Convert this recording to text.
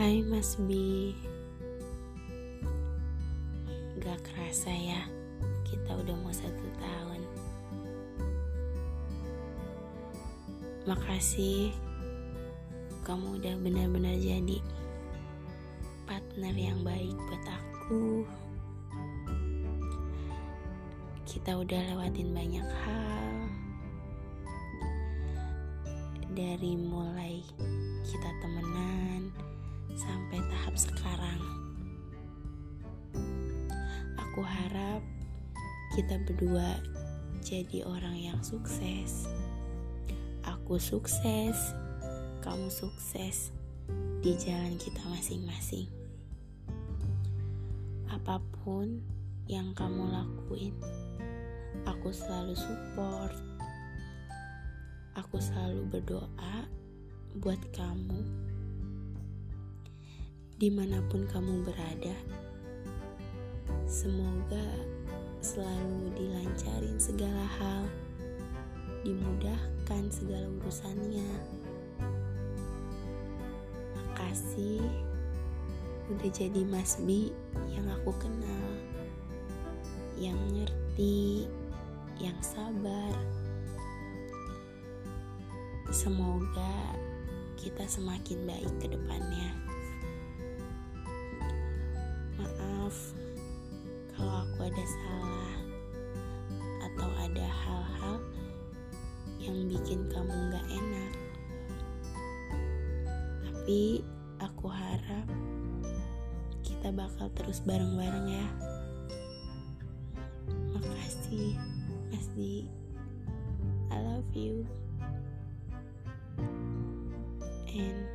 Hai Mas B. Gak kerasa ya Kita udah mau satu tahun. Makasih Kamu udah benar-benar jadi Partner yang baik buat aku. Kita udah lewatin banyak hal. Dari mulai kita temenan sampai tahap sekarang. Aku harap kita berdua jadi orang yang sukses. Aku sukses, kamu sukses di jalan kita masing-masing. Apa pun yang kamu lakuin, aku selalu support. Aku selalu berdoa buat kamu di mana pun kamu berada. Semoga selalu dilancarin segala hal, dimudahkan segala urusannya. Makasih udah jadi Mas Bi yang aku kenal, yang ngerti, yang sabar. Semoga kita semakin baik ke depannya. Ada salah atau ada hal-hal yang bikin kamu gak enak. Tapi aku harap kita bakal terus bareng-bareng ya. Makasih, Mas Di. I love you. And